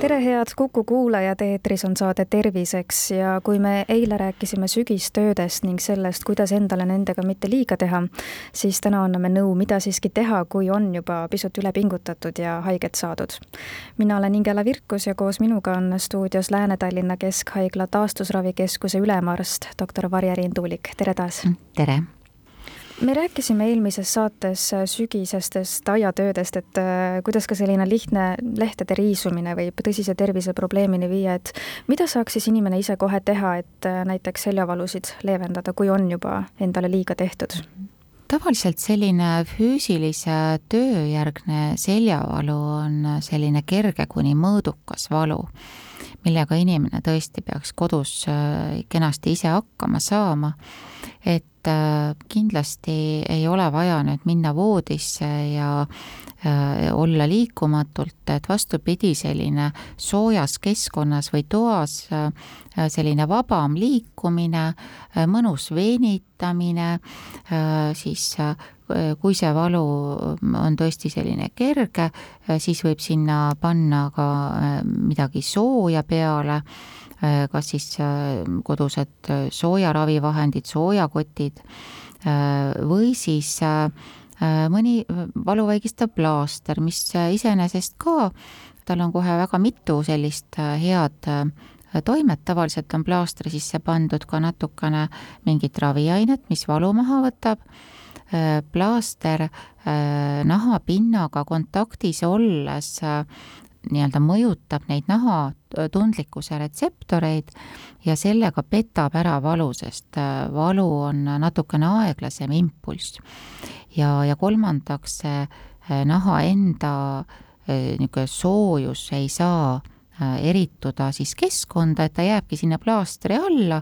tere, head Kuku kuulajad, eetris on saade Terviseks ja kui me eile rääkisime sügistöödest ning sellest, kuidas endale nendega mitte liiga teha, siis täna anname nõu, mida siiski teha, kui on juba pisut üle pingutatud ja haiget saadud. mina olen Ingela Virkus ja koos minuga on stuudios Lääne-Tallinna Keskhaigla taastusravikeskuse ülemarst, doktor Varje-Riin Tuulik, tere taas! tere! Me rääkisime eelmises saates äh, sügisestest aiatöödest, et äh, kuidas ka selline lihtne lehtede riisumine võib tõsise terviseprobleemini viia, et mida saaks siis inimene ise kohe teha, et äh, näiteks seljavalusid leevendada, kui on juba endale liiga tehtud? tavaliselt selline füüsilise töö järgne seljavalu on selline kerge kuni mõõdukas valu, millega inimene tõesti peaks kodus kenasti ise hakkama saama. Et äh, kindlasti ei ole vaja nüüd minna voodisse ja äh, olla liikumatult, et vastupidi, selline soojas keskkonnas või toas äh, selline vabam liikumine, mõnus venitamine, siis kui see valu on tõesti selline kerge, siis võib sinna panna ka midagi sooja peale Äh, kas siis äh, kodused äh, soojaravivahendid, soojakotid või siis mõni valuvaigistav plaaster, mis iseenesest ka, tal on kohe väga mitu sellist head toimet, tavaliselt on plaastri sisse pandud ka natukene mingit raviainet, mis valu maha võtab, plaaster nahapinnaga kontaktis olles nii-öelda mõjutab neid nahatundlikkuse retseptoreid ja sellega petab ära valu, sest äh, valu on natukene aeglasem impulss. ja, ja kolmandaks, äh, naha enda äh, niisugune soojus ei saa erituda siis keskkonda, et ta jääbki sinna plaastri alla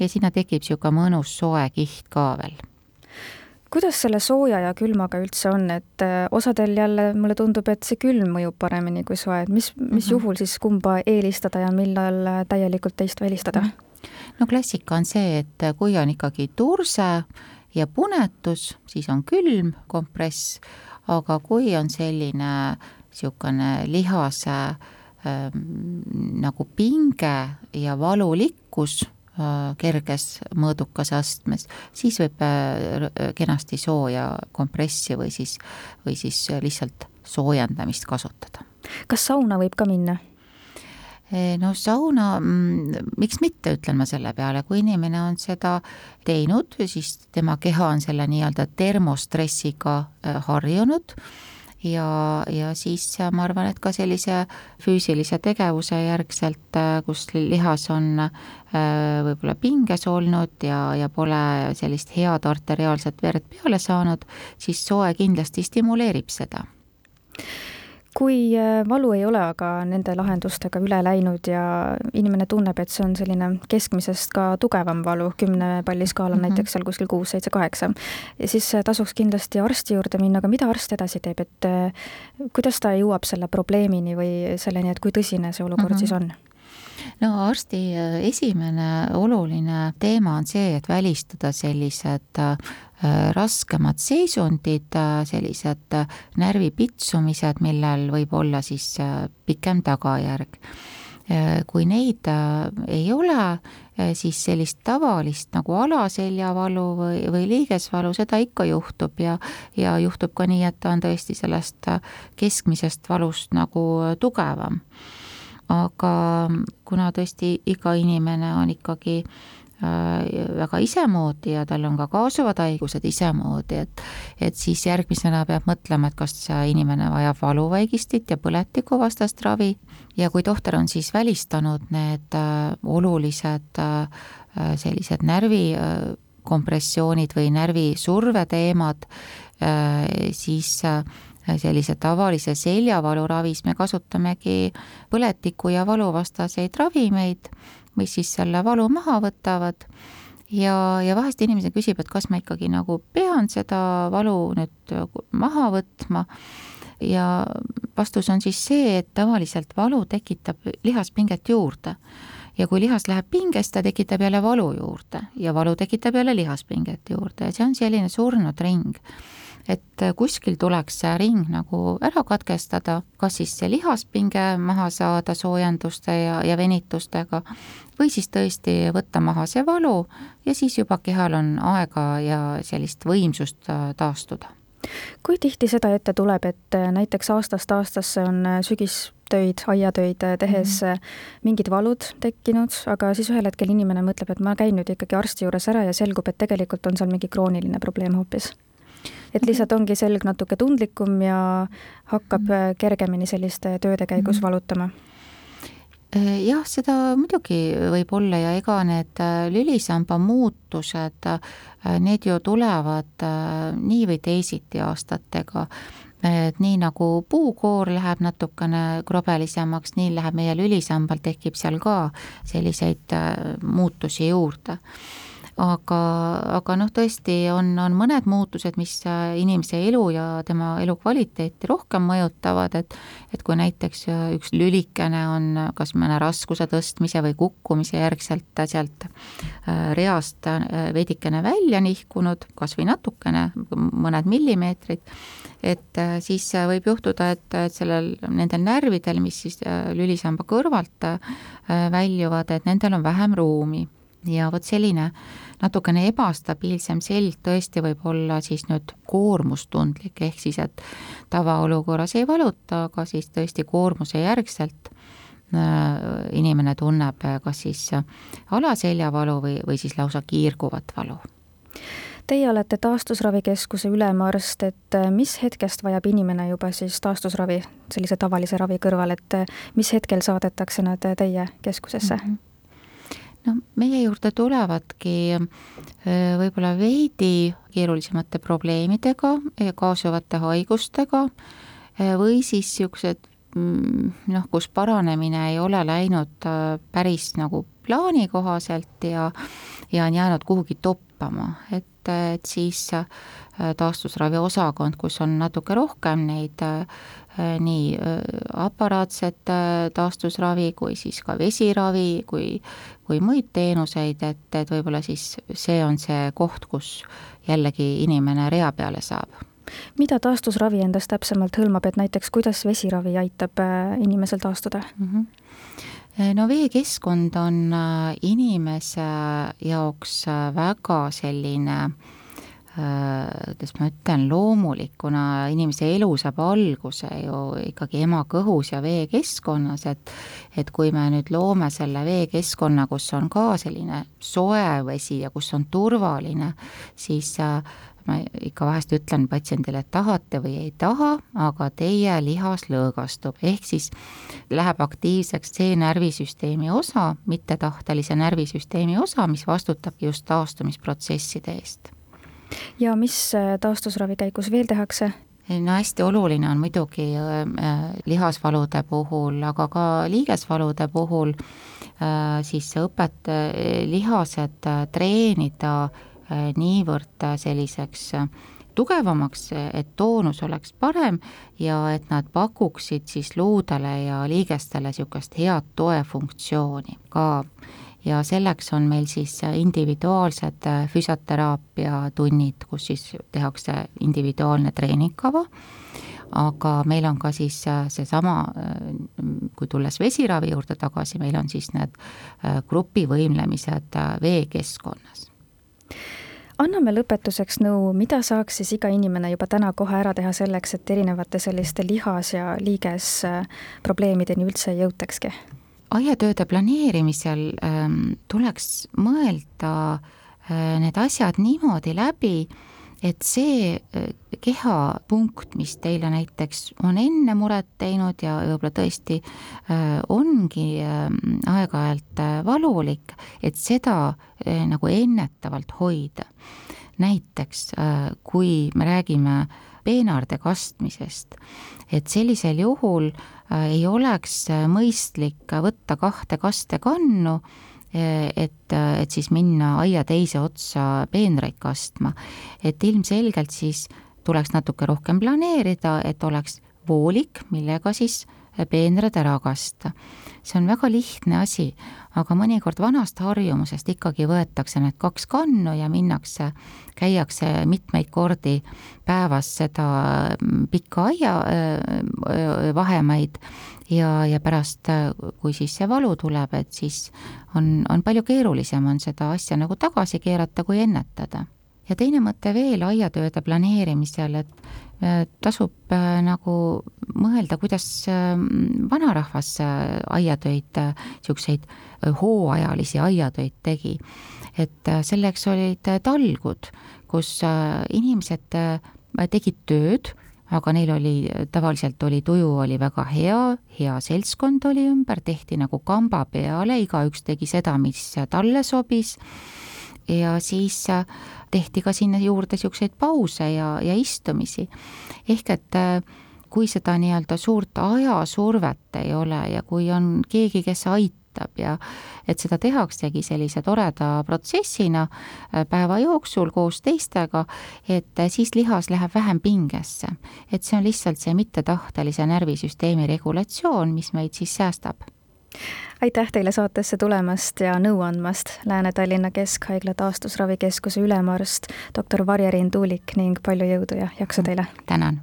ja sinna tekib niisugune mõnus soe kiht ka veel kuidas selle sooja ja külmaga üldse on, et äh, osadel jälle mulle tundub, et see külm mõjub paremini kui soe, et mis, mis mm -hmm. juhul siis kumba eelistada ja millal äh, täielikult teist välistada mm? -hmm. no klassika on see, et kui on ikkagi turse ja punetus, siis on külm kompress, aga kui on selline niisugune lihase äh, nagu pinge ja valulikkus Äh, kerges mõõdukas astmes, siis võib äh, kenasti sooja kompressi või siis, või siis lihtsalt soojendamist kasutada. kas sauna võib ka minna? E, no sauna, mm, miks mitte, ütlen ma selle peale, kui inimene on seda teinud, siis tema keha on selle nii-öelda termostressiga äh, harjunud ja, ja siis ma arvan, et ka sellise füüsilise tegevuse järgselt, äh, kus lihas on äh, võib-olla pinges olnud ja, ja pole sellist head arteriaalset verd peale saanud, siis soe kindlasti stimuleerib seda kui äh, valu ei ole aga nende lahendustega üle läinud ja inimene tunneb, et see on selline keskmisest ka tugevam valu, kümne palli skaalal mm -hmm. näiteks seal kuskil kuus, seitse, kaheksa, siis äh, tasuks kindlasti arsti juurde minna, aga mida arst edasi teeb, et äh, kuidas ta jõuab selle probleemini või selleni, et kui tõsine see olukord mm -hmm. siis on? no arsti esimene oluline teema on see, et välistada sellised raskemad seisundid, äh, sellised äh, närvipitsumised, millel võib olla siis pikem tagajärg. kui neid ei ole, siis sellist tavalist nagu alaseljavalu või, või liigesvalu, seda ikka juhtub ja, ja juhtub ka nii, et ta on tõesti sellest keskmisest valust nagu tugevam. aga kuna tõesti iga inimene on ikkagi Äh, väga isemoodi ja tal on ka kaasuvad haigused isemoodi, et et siis järgmisena peab mõtlema, et kas inimene vajab valuvaigistit ja põletikuvastast ravi. Ja kui tohter on siis välistanud need äh, olulised äh, sellised närvikompressioonid või närvisurve teemad, siis sellise tavalise seljavalu ravis me kasutamegi põletiku ja valuvastaseid ravimeid mis siis selle valu maha võtavad. Ja, ja vahest inimene küsib, et kas ma ikkagi nagu pean seda valu nüüd maha võtma. Ja vastus on siis see, et tavaliselt valu tekitab lihaspinget juurde. Ja kui lihas läheb pingest, ta tekitab jälle valu juurde. Ja valu tekitab jälle lihaspinget juurde. Ja see on selline surnud ring et kuskil tuleks see ring nagu ära katkestada, kas siis see lihaspinge maha saada soojenduste ja, ja venitustega või siis tõesti võtta maha see valu ja siis juba kehal on aega ja sellist võimsust äh, taastuda kui tihti seda ette tuleb, et äh, näiteks aastast aastasse on äh, sügistöid, aiatöid tehes mm -hmm. mingid valud tekkinud, aga siis ühel hetkel inimene mõtleb, et ma käin nüüd ikkagi arsti juures ära ja selgub, et tegelikult on seal mingi krooniline probleem hoopis et lihtsalt ongi selg natuke tundlikum ja hakkab mhm. äh, kergemini selliste tööde käigus mhm. valutama äh, jah, seda muidugi võib olla ja ega need äh, lülisamba muutused, need ju tulevad nii või teisiti aastatega. et nii nagu puukoor läheb natukene krobelisemaks, nii läheb meie lülisambal, tekib seal ka selliseid muutusi juurde aga, aga noh, tõesti on, on mõned muutused, mis äh, inimese elu ja tema elukvaliteeti rohkem mõjutavad, et et kui näiteks äh, üks lülikene on kas mõne raskuse tõstmise või kukkumise järgselt sealt äh, reast veidikene välja nihkunud, kas või natukene, mõned millimeetrid, et siis võib juhtuda, et, et sellel, nendel närvidel, mis siis lülisamba kõrvalt väljuvad, et nendel on vähem ruumi ja vot selline natukene ebastabiilsem selg tõesti võib olla siis nüüd koormustundlik, ehk siis et tavaolukorras ei valuta, aga siis tõesti koormuse järgselt äh, inimene tunneb kas siis alaseljavalu või, või siis lausa kiirguvat valu. Teie olete taastusravikeskuse ülemarst, et äh, mis hetkest vajab inimene juba siis taastusravi sellise tavalise ravi kõrval, et äh, mis hetkel saadetakse nad teie keskusesse mm? -hmm no meie juurde tulevadki äh, võib-olla veidi keerulisemate probleemidega, kaasuvate haigustega äh, või siis niisugused mm, noh, kus paranemine ei ole läinud äh, päris nagu plaani kohaselt ja, ja on jäänud kuhugi toppama, et, et siis taastusravi osakond, kus on natuke rohkem neid Äh, nii äh, aparaatset äh, taastusravi kui siis ka vesiravi, kui, kui muid teenuseid, et, et võib-olla siis see on see koht, kus jällegi inimene rea peale saab mida taastusravi endas täpsemalt hõlmab, et näiteks kuidas vesiravi aitab inimesel taastuda mm? -hmm. No veekeskkond on inimese jaoks väga selline äh, Äh, kuidas ma ütlen, loomulik, kuna inimese elu saab alguse ju ikkagi ema kõhus ja veekeskkonnas, et et kui me nüüd loome selle veekeskkonna, kus on ka selline soe vesi ja kus on turvaline, siis äh, ma ikka vahest ütlen patsiendile, et tahate või ei taha, aga teie lihas lõõgastub, ehk siis läheb aktiivseks see närvisüsteemi osa, mittetahtelise närvisüsteemi osa, mis vastutabki just taastumisprotsesside eest ja mis äh, taastusravi käigus veel tehakse? no hästi oluline on muidugi äh, äh, lihasvalude puhul, aga ka liigesvalude puhul siis õpet, lihased treenida niivõrd selliseks tugevamaks, et toonus oleks parem ja et nad pakuksid siis luudele ja liigestele niisugust head toefunktsiooni ka. Ja selleks on meil siis individuaalsed äh, füsioteraapia tunnid, kus siis tehakse individuaalne treeningkava, aga meil on ka siis äh, seesama, äh, kui tulles vesiravi juurde tagasi, meil on siis need grupivõimlemised veekeskkonnas anname lõpetuseks nõu, mida saaks siis iga inimene juba täna kohe ära teha selleks, et erinevate selliste lihas- ja liigesprobleemideni üldse ei jõutakski? aiatööde planeerimisel ähm, tuleks mõelda äh, need asjad niimoodi läbi, et see äh, kehapunkt, mis teile näiteks on enne muret teinud ja võib-olla tõesti äh, ongi äh, aeg-ajalt valulik, et seda nagu ennetavalt hoida. näiteks kui me räägime peenarde kastmisest, et sellisel juhul ei oleks mõistlik võtta kahte kastekannu, et, et siis minna aia teise otsa peenraid kastma. et ilmselgelt siis tuleks natuke rohkem planeerida, et oleks voolik, millega siis peenrad ära kasta. see on väga lihtne asi, aga mõnikord vanast harjumusest ikkagi võetakse need kaks kannu ja minnakse, käiakse mitmeid kordi päevas seda pikka aia vahemaid ja, ja pärast, kui siis see valu tuleb, et siis on, on palju keerulisem on seda asja nagu tagasi keerata, kui ennetada ja teine mõte veel aiatööde planeerimisel, et äh, tasub äh, nagu mõelda, kuidas äh, vanarahvas aiatöid, niisuguseid hooajalisi aiatöid tegi. et selleks olid talgud, kus inimesed tegid tööd, aga neil oli, tavaliselt oli tuju oli väga hea, hea seltskond oli ümber, tehti nagu kamba peale, igaüks tegi seda, mis talle sobis ja siis tehti ka sinna juurde niisuguseid pause ja, ja istumisi. ehk et äh, kui seda nii-öelda suurt ajasurvet ei ole ja kui on keegi, kes aitab ja et seda tehaksegi sellise toreda protsessina äh, päeva jooksul koos teistega, et äh, siis lihas läheb vähem pingesse. et see on lihtsalt see mittetahtelise närvisüsteemi regulatsioon, mis meid siis säästab aitäh teile saatesse tulemast ja nõu andmast, Lääne-Tallinna Keskhaigla taastusravikeskuse ülemarst, doktor Varje-Riin Tuulik ning palju jõudu ja jaksu teile! tänan!